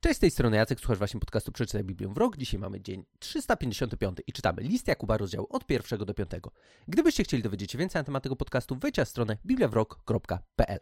Cześć, z tej strony Jacek, słuchasz właśnie podcastu Przeczytaj Biblię w rok. Dzisiaj mamy dzień 355 i czytamy list Jakuba, rozdział od pierwszego do piątego. Gdybyście chcieli dowiedzieć się więcej na temat tego podcastu, wejdźcie na stronę bibliawrok.pl.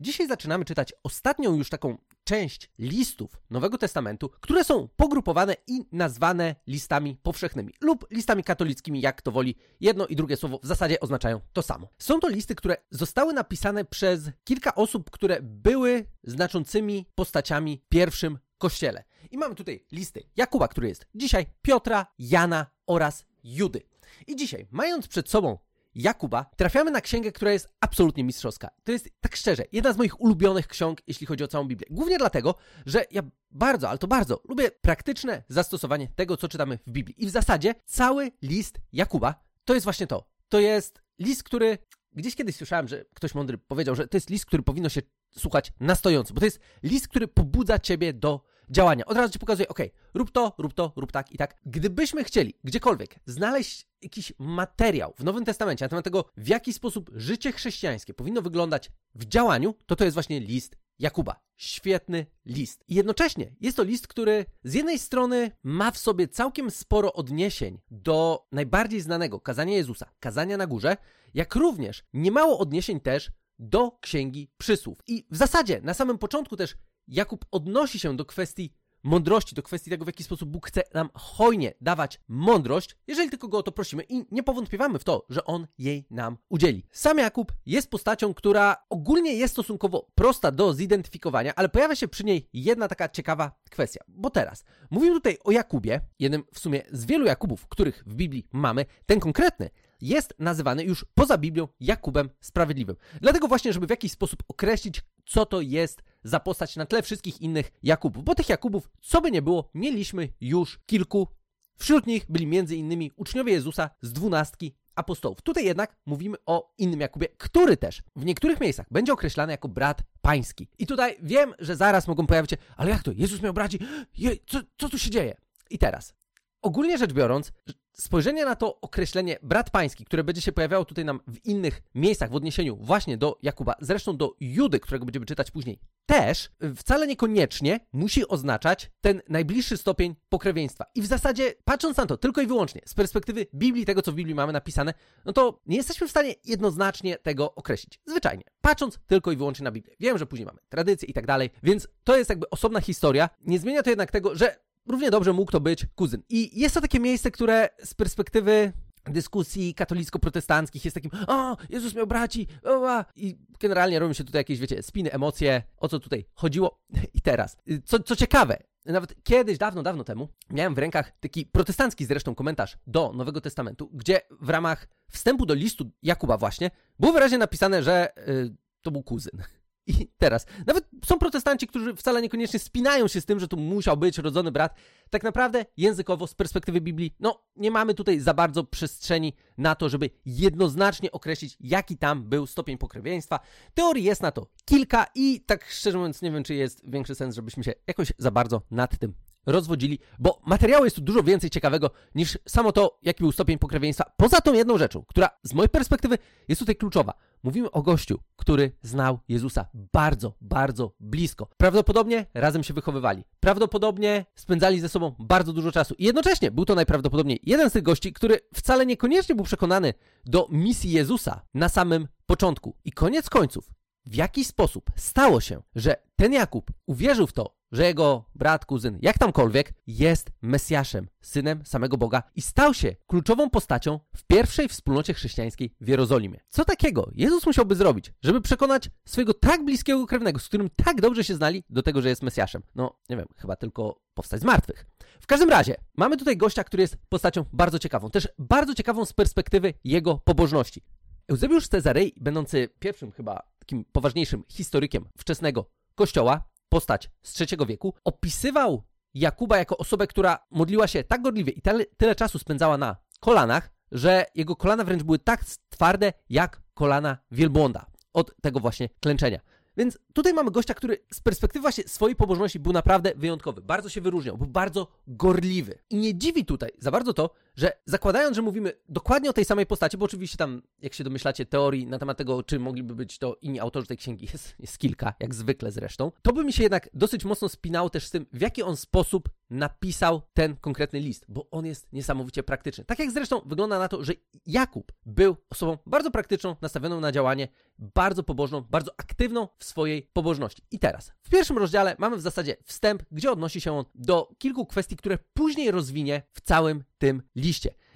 Dzisiaj zaczynamy czytać ostatnią już taką część listów Nowego Testamentu, które są pogrupowane i nazwane listami powszechnymi lub listami katolickimi, jak to woli. Jedno i drugie słowo w zasadzie oznaczają to samo. Są to listy, które zostały napisane przez kilka osób, które były znaczącymi postaciami w pierwszym kościele. I mamy tutaj listy Jakuba, który jest dzisiaj, Piotra, Jana oraz Judy. I dzisiaj, mając przed sobą Jakuba, trafiamy na księgę, która jest absolutnie mistrzowska. To jest, tak szczerze, jedna z moich ulubionych ksiąg, jeśli chodzi o całą Biblię. Głównie dlatego, że ja bardzo, ale to bardzo lubię praktyczne zastosowanie tego, co czytamy w Biblii. I w zasadzie cały list Jakuba to jest właśnie to. To jest list, który gdzieś kiedyś słyszałem, że ktoś mądry powiedział, że to jest list, który powinno się słuchać na stojąco, bo to jest list, który pobudza ciebie do działania. Od razu ci pokazuje, ok, rób to, rób to, rób tak i tak. Gdybyśmy chcieli gdziekolwiek znaleźć jakiś materiał w Nowym Testamencie na temat tego, w jaki sposób życie chrześcijańskie powinno wyglądać w działaniu, to to jest właśnie list Jakuba. Świetny list. I jednocześnie jest to list, który z jednej strony ma w sobie całkiem sporo odniesień do najbardziej znanego kazania Jezusa, kazania na górze, jak również niemało odniesień też do Księgi Przysłów. I w zasadzie na samym początku też Jakub odnosi się do kwestii mądrości, do kwestii tego, w jaki sposób Bóg chce nam hojnie dawać mądrość, jeżeli tylko go o to prosimy i nie powątpiewamy w to, że on jej nam udzieli. Sam Jakub jest postacią, która ogólnie jest stosunkowo prosta do zidentyfikowania, ale pojawia się przy niej jedna taka ciekawa kwestia. Bo teraz mówimy tutaj o Jakubie, jednym w sumie z wielu Jakubów, których w Biblii mamy. Ten konkretny jest nazywany już poza Biblią Jakubem Sprawiedliwym. Dlatego właśnie, żeby w jakiś sposób określić, co to jest za postać na tle wszystkich innych Jakubów. Bo tych Jakubów, co by nie było, mieliśmy już kilku. Wśród nich byli innymi uczniowie Jezusa z dwunastki apostołów. Tutaj jednak mówimy o innym Jakubie, który też w niektórych miejscach będzie określany jako brat pański. I tutaj wiem, że zaraz mogą pojawić się, ale jak to? Jezus miał braci? Je, co, co tu się dzieje? I teraz, ogólnie rzecz biorąc, spojrzenie na to określenie brat pański, które będzie się pojawiało tutaj nam w innych miejscach w odniesieniu właśnie do Jakuba, zresztą do Judy, którego będziemy czytać później, też wcale niekoniecznie musi oznaczać ten najbliższy stopień pokrewieństwa. I w zasadzie, patrząc na to tylko i wyłącznie z perspektywy Biblii, tego co w Biblii mamy napisane, no to nie jesteśmy w stanie jednoznacznie tego określić. Zwyczajnie. Patrząc tylko i wyłącznie na Biblię. Wiem, że później mamy tradycje i tak dalej, więc to jest jakby osobna historia. Nie zmienia to jednak tego, że równie dobrze mógł to być kuzyn. I jest to takie miejsce, które z perspektywy dyskusji katolicko-protestanckich jest takim o, Jezus miał braci, o, i generalnie robią się tutaj jakieś, wiecie, spiny, emocje, o co tutaj chodziło. I teraz, co, co ciekawe, nawet kiedyś, dawno, dawno temu, miałem w rękach taki protestancki zresztą komentarz do Nowego Testamentu, gdzie w ramach wstępu do listu Jakuba właśnie było wyraźnie napisane, że yy, to był kuzyn. I teraz, nawet są protestanci, którzy wcale niekoniecznie spinają się z tym, że tu musiał być rodzony brat. Tak naprawdę językowo, z perspektywy Biblii, no nie mamy tutaj za bardzo przestrzeni na to, żeby jednoznacznie określić, jaki tam był stopień pokrewieństwa. Teorii jest na to kilka i tak szczerze mówiąc nie wiem, czy jest większy sens, żebyśmy się jakoś za bardzo nad tym rozwodzili, bo materiału jest tu dużo więcej ciekawego niż samo to, jaki był stopień pokrewieństwa. Poza tą jedną rzeczą, która z mojej perspektywy jest tutaj kluczowa. Mówimy o gościu, który znał Jezusa bardzo, bardzo blisko. Prawdopodobnie razem się wychowywali. Prawdopodobnie spędzali ze sobą bardzo dużo czasu. I jednocześnie był to najprawdopodobniej jeden z tych gości, który wcale niekoniecznie był przekonany do misji Jezusa na samym początku. I koniec końców, w jaki sposób stało się, że ten Jakub uwierzył w to, że jego brat, kuzyn, jak tamkolwiek, jest Mesjaszem, synem samego Boga i stał się kluczową postacią w pierwszej wspólnocie chrześcijańskiej w Jerozolimie. Co takiego Jezus musiałby zrobić, żeby przekonać swojego tak bliskiego krewnego, z którym tak dobrze się znali, do tego, że jest Mesjaszem? No, nie wiem, chyba tylko powstać z martwych. W każdym razie, mamy tutaj gościa, który jest postacią bardzo ciekawą, też bardzo ciekawą z perspektywy jego pobożności. Eusebiusz Cezarei, będący pierwszym chyba takim poważniejszym historykiem wczesnego kościoła, postać z III wieku, opisywał Jakuba jako osobę, która modliła się tak gorliwie i tyle, tyle czasu spędzała na kolanach, że jego kolana wręcz były tak twarde jak kolana wielbłąda od tego właśnie klęczenia. Więc tutaj mamy gościa, który z perspektywy właśnie swojej pobożności był naprawdę wyjątkowy. Bardzo się wyróżniał, był bardzo gorliwy. I nie dziwi tutaj za bardzo to, że zakładając, że mówimy dokładnie o tej samej postaci, bo oczywiście tam, jak się domyślacie, teorii na temat tego, czy mogliby być to inni autorzy tej księgi jest, jest kilka, jak zwykle zresztą, to by mi się jednak dosyć mocno spinało też z tym, w jaki on sposób napisał ten konkretny list, bo on jest niesamowicie praktyczny. Tak jak zresztą wygląda na to, że Jakub był osobą bardzo praktyczną, nastawioną na działanie, bardzo pobożną, bardzo aktywną w swojej pobożności. I teraz, w pierwszym rozdziale mamy w zasadzie wstęp, gdzie odnosi się on do kilku kwestii, które później rozwinie w całym tym liście.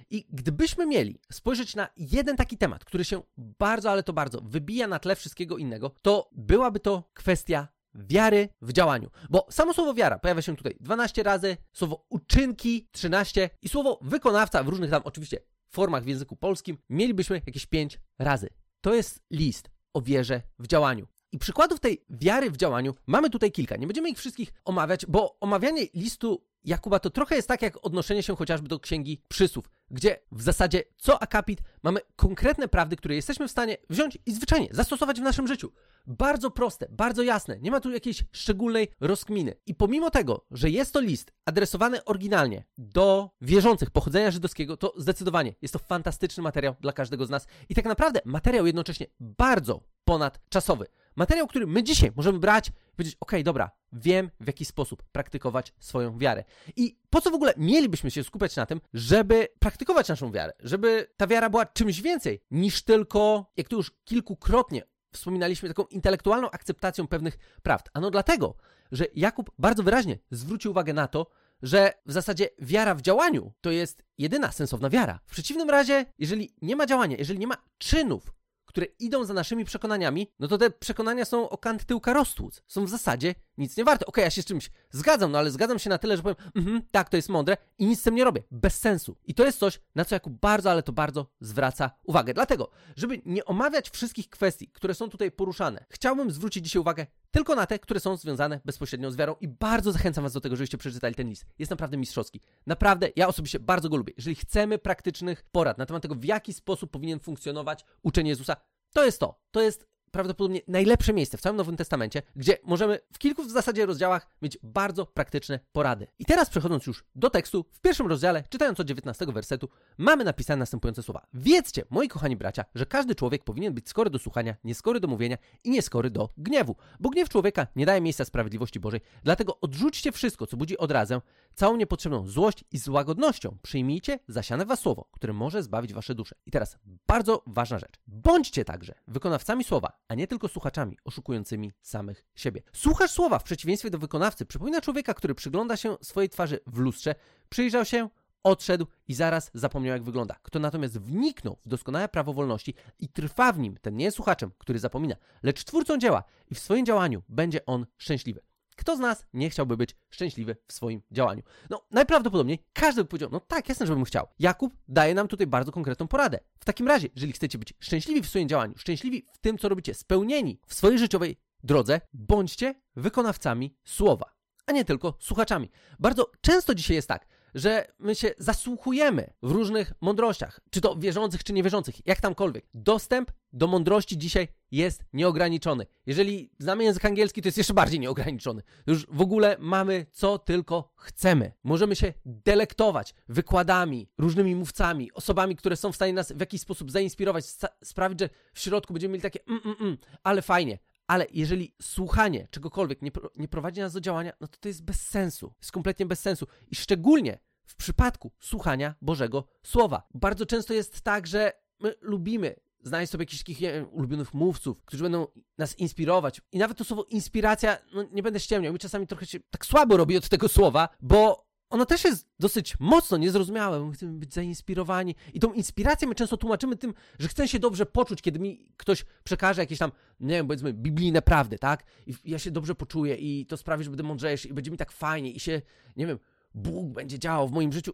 I gdybyśmy mieli spojrzeć na jeden taki temat, który się bardzo, ale to bardzo wybija na tle wszystkiego innego, to byłaby to kwestia wiary w działaniu. Bo samo słowo wiara pojawia się tutaj 12 razy, słowo uczynki 13 i słowo wykonawca w różnych tam oczywiście formach w języku polskim mielibyśmy jakieś 5 razy. To jest list o wierze w działaniu. I przykładów tej wiary w działaniu mamy tutaj kilka. Nie będziemy ich wszystkich omawiać, bo omawianie listu Jakuba to trochę jest tak jak odnoszenie się chociażby do księgi przysłów, gdzie w zasadzie co akapit mamy konkretne prawdy, które jesteśmy w stanie wziąć i zwyczajnie zastosować w naszym życiu. Bardzo proste, bardzo jasne, nie ma tu jakiejś szczególnej rozkminy. I pomimo tego, że jest to list adresowany oryginalnie do wierzących pochodzenia żydowskiego, to zdecydowanie jest to fantastyczny materiał dla każdego z nas i tak naprawdę materiał jednocześnie bardzo ponadczasowy. Materiał, który my dzisiaj możemy brać i powiedzieć, ok, dobra, wiem w jaki sposób praktykować swoją wiarę. I po co w ogóle mielibyśmy się skupiać na tym, żeby praktykować naszą wiarę? Żeby ta wiara była czymś więcej niż tylko, jak tu już kilkukrotnie wspominaliśmy, taką intelektualną akceptacją pewnych prawd. Ano dlatego, że Jakub bardzo wyraźnie zwrócił uwagę na to, że w zasadzie wiara w działaniu to jest jedyna sensowna wiara. W przeciwnym razie, jeżeli nie ma działania, jeżeli nie ma czynów, które idą za naszymi przekonaniami, no to te przekonania są o kant tyłka roztłuc. Są w zasadzie nic nie warte. Okej, okay, ja się z czymś zgadzam, no ale zgadzam się na tyle, że powiem, mhm, tak, to jest mądre i nic z tym nie robię. Bez sensu. I to jest coś, na co Jakub bardzo, ale to bardzo zwraca uwagę. Dlatego, żeby nie omawiać wszystkich kwestii, które są tutaj poruszane, chciałbym zwrócić dzisiaj uwagę tylko na te, które są związane bezpośrednio z wiarą i bardzo zachęcam Was do tego, żebyście przeczytali ten list. Jest naprawdę mistrzowski. Naprawdę, ja osobiście bardzo go lubię. Jeżeli chcemy praktycznych porad na temat tego, w jaki sposób powinien funkcjonować uczenie Jezusa, to jest to. To jest prawdopodobnie najlepsze miejsce w całym Nowym Testamencie, gdzie możemy w kilku w zasadzie rozdziałach mieć bardzo praktyczne porady. I teraz przechodząc już do tekstu, w pierwszym rozdziale, czytając od 19 wersetu, mamy napisane następujące słowa. Wiedzcie, moi kochani bracia, że każdy człowiek powinien być skory do słuchania, nieskory do mówienia i nieskory do gniewu, bo gniew człowieka nie daje miejsca sprawiedliwości Bożej. Dlatego odrzućcie wszystko, co budzi odrazę, całą niepotrzebną złość i z łagodnością przyjmijcie zasiane was słowo, które może zbawić wasze dusze. I teraz bardzo ważna rzecz. Bądźcie także wykonawcami słowa, a nie tylko słuchaczami oszukującymi samych siebie. Słuchacz słowa w przeciwieństwie do wykonawcy przypomina człowieka, który przygląda się swojej twarzy w lustrze, przyjrzał się, odszedł i zaraz zapomniał, jak wygląda. Kto natomiast wniknął w doskonałe prawo wolności i trwa w nim, ten nie jest słuchaczem, który zapomina, lecz twórcą dzieła i w swoim działaniu będzie on szczęśliwy. Kto z nas nie chciałby być szczęśliwy w swoim działaniu? No, najprawdopodobniej każdy by powiedział, no tak, jasne, żebym chciał. Jakub daje nam tutaj bardzo konkretną poradę. W takim razie, jeżeli chcecie być szczęśliwi w swoim działaniu, szczęśliwi w tym, co robicie, spełnieni w swojej życiowej drodze, bądźcie wykonawcami słowa, a nie tylko słuchaczami. Bardzo często dzisiaj jest tak, że my się zasłuchujemy w różnych mądrościach, czy to wierzących, czy niewierzących, jak tamkolwiek. Dostęp do mądrości dzisiaj jest nieograniczony. Jeżeli znamy język angielski, to jest jeszcze bardziej nieograniczony. Już w ogóle mamy co tylko chcemy. Możemy się delektować wykładami, różnymi mówcami, osobami, które są w stanie nas w jakiś sposób zainspirować, sprawić, że w środku będziemy mieli takie mm, mm, mm, ale fajnie, ale jeżeli słuchanie czegokolwiek nie, nie, prowadzi nas do działania, no to to jest bez sensu. Jest kompletnie bez sensu. I szczególnie w przypadku słuchania Bożego Słowa. Bardzo często jest tak, że my lubimy znaleźć sobie jakichś takich ulubionych mówców, którzy będą nas inspirować. I nawet to słowo inspiracja, no nie będę ściemniał, mi czasami trochę się tak słabo robi od tego słowa, bo ono też jest dosyć mocno niezrozumiałe. My chcemy być zainspirowani. I tą inspirację my często tłumaczymy tym, że chcę się dobrze poczuć, kiedy mi ktoś przekaże jakieś tam, nie wiem, powiedzmy, biblijne prawdy, tak? I ja się dobrze poczuję i to sprawi, że będę mądrzejszy i będzie mi tak fajnie i się, nie wiem, Bóg będzie działał w moim życiu.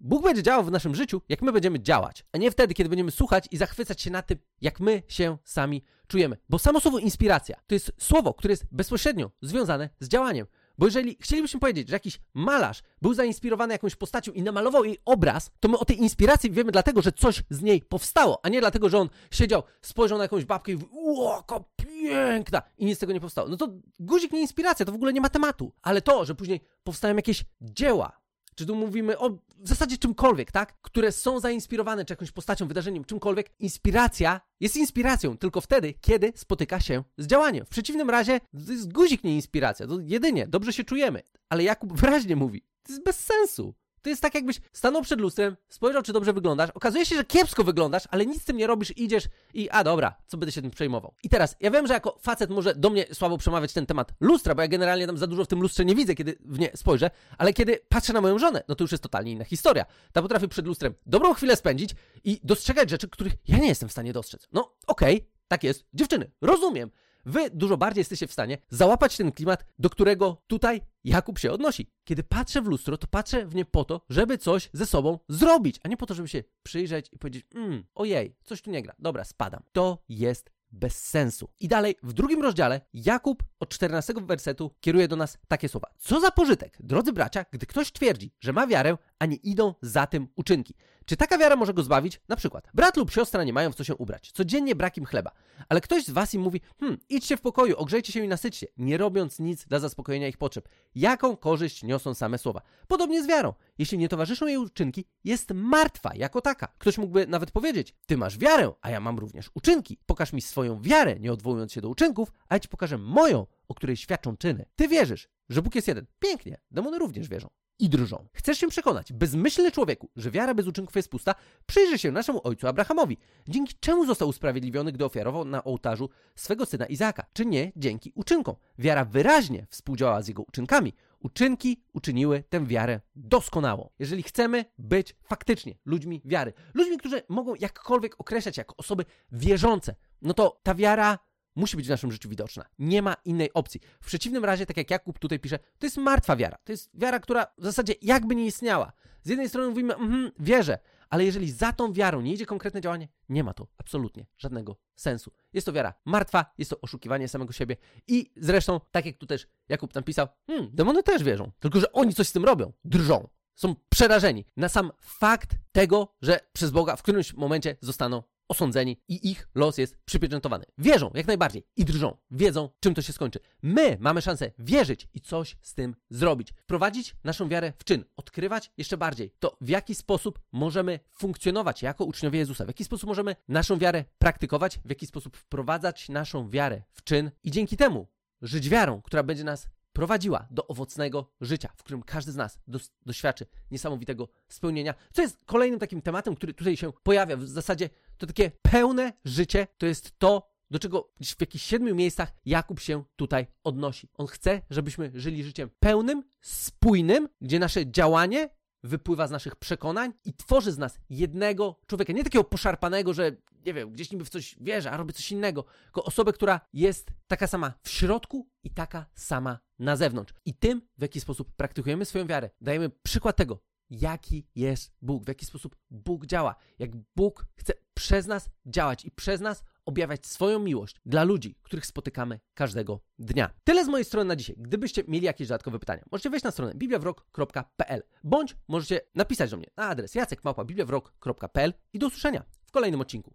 Bóg będzie działał w naszym życiu, jak my będziemy działać, a nie wtedy, kiedy będziemy słuchać i zachwycać się na tym, jak my się sami czujemy. Bo samo słowo inspiracja to jest słowo, które jest bezpośrednio związane z działaniem. Bo jeżeli chcielibyśmy powiedzieć, że jakiś malarz był zainspirowany jakąś postacią i namalował jej obraz, to my o tej inspiracji wiemy dlatego, że coś z niej powstało, a nie dlatego, że on siedział, spojrzał na jakąś babkę i mówił, ło, piękna i nic z tego nie powstało. No to guzik nie inspiracja, to w ogóle nie ma tematu. Ale to, że później powstają jakieś dzieła, czy tu mówimy o w zasadzie czymkolwiek, tak? Które są zainspirowane czy jakąś postacią, wydarzeniem, czymkolwiek, inspiracja jest inspiracją tylko wtedy, kiedy spotyka się z działaniem. W przeciwnym razie to jest guzik, nie inspiracja. To jedynie dobrze się czujemy. Ale Jakub wyraźnie mówi, to jest bez sensu. To jest tak, jakbyś stanął przed lustrem, spojrzał, czy dobrze wyglądasz. Okazuje się, że kiepsko wyglądasz, ale nic z tym nie robisz, idziesz i a dobra, co będę się tym przejmował. I teraz, ja wiem, że jako facet może do mnie słabo przemawiać ten temat lustra, bo ja generalnie tam za dużo w tym lustrze nie widzę, kiedy w nie spojrzę, ale kiedy patrzę na moją żonę, no to już jest totalnie inna historia. Ta potrafi przed lustrem dobrą chwilę spędzić i dostrzegać rzeczy, których ja nie jestem w stanie dostrzec. No, okej, okay, tak jest. Dziewczyny, rozumiem. Wy dużo bardziej jesteście w stanie załapać ten klimat, do którego tutaj Jakub się odnosi. Kiedy patrzę w lustro, to patrzę w nie po to, żeby coś ze sobą zrobić, a nie po to, żeby się przyjrzeć i powiedzieć, mmm, ojej, coś tu nie gra, dobra, spadam. To jest bez sensu. I dalej, w drugim rozdziale, Jakub od 14 wersetu kieruje do nas takie słowa. Co za pożytek, drodzy bracia, gdy ktoś twierdzi, że ma wiarę, a nie idą za tym uczynki. Czy taka wiara może go zbawić? Na przykład, brat lub siostra nie mają w co się ubrać, codziennie brak im chleba, ale ktoś z was im mówi, hmm, idźcie w pokoju, ogrzejcie się i nasyćcie, nie robiąc nic dla zaspokojenia ich potrzeb. Jaką korzyść niosą same słowa? Podobnie z wiarą. Jeśli nie towarzyszą jej uczynki, jest martwa jako taka. Ktoś mógłby nawet powiedzieć, ty masz wiarę, a ja mam również uczynki. Pokaż mi swoją wiarę, nie odwołując się do uczynków, a ja ci pokażę moją, o której świadczą czyny. Ty wierzysz, że Bóg jest jeden. Pięknie, demony również wierzą i drżą. Chcesz się przekonać, bezmyślny człowieku, że wiara bez uczynków jest pusta? Przyjrzyj się naszemu ojcu Abrahamowi. Dzięki czemu został usprawiedliwiony, gdy ofiarował na ołtarzu swego syna Izaaka? Czy nie dzięki uczynkom? Wiara wyraźnie współdziałała z jego uczynkami. Uczynki uczyniły tę wiarę doskonałą. Jeżeli chcemy być faktycznie ludźmi wiary, ludźmi, którzy mogą jakkolwiek określać jako osoby wierzące, no to ta wiara musi być w naszym życiu widoczna. Nie ma innej opcji. W przeciwnym razie, tak jak Jakub tutaj pisze, to jest martwa wiara. To jest wiara, która w zasadzie jakby nie istniała. Z jednej strony mówimy, mm, wierzę, ale jeżeli za tą wiarą nie idzie konkretne działanie, nie ma to absolutnie żadnego sensu. Jest to wiara martwa, jest to oszukiwanie samego siebie i zresztą, tak jak tu też Jakub napisał, hmm, demony też wierzą, tylko że oni coś z tym robią, drżą. Są przerażeni na sam fakt tego, że przez Boga w którymś momencie zostaną osądzeni i ich los jest przypieczętowany. Wierzą jak najbardziej i drżą, wiedzą czym to się skończy. My mamy szansę wierzyć i coś z tym zrobić. Wprowadzić naszą wiarę w czyn, odkrywać jeszcze bardziej to, w jaki sposób możemy funkcjonować jako uczniowie Jezusa, w jaki sposób możemy naszą wiarę praktykować, w jaki sposób wprowadzać naszą wiarę w czyn i dzięki temu żyć wiarą, która będzie nas prowadziła do owocnego życia, w którym każdy z nas dos- doświadczy niesamowitego spełnienia. Co jest kolejnym takim tematem, który tutaj się pojawia. W zasadzie to takie pełne życie to jest to, do czego w jakichś siedmiu miejscach Jakub się tutaj odnosi. On chce, żebyśmy żyli życiem pełnym, spójnym, gdzie nasze działanie wypływa z naszych przekonań i tworzy z nas jednego człowieka. Nie takiego poszarpanego, że nie wiem, gdzieś niby w coś wierzy, a robi coś innego, tylko osobę, która jest taka sama w środku i taka sama na zewnątrz. I tym, w jaki sposób praktykujemy swoją wiarę, dajemy przykład tego, jaki jest Bóg, w jaki sposób Bóg działa, jak Bóg chce przez nas działać i przez nas objawiać swoją miłość dla ludzi, których spotykamy każdego dnia. Tyle z mojej strony na dzisiaj. Gdybyście mieli jakieś dodatkowe pytania, możecie wejść na stronę bibliawrok.pl bądź możecie napisać do mnie na adres jacekmałpa.bibliawrok.pl i do usłyszenia w kolejnym odcinku.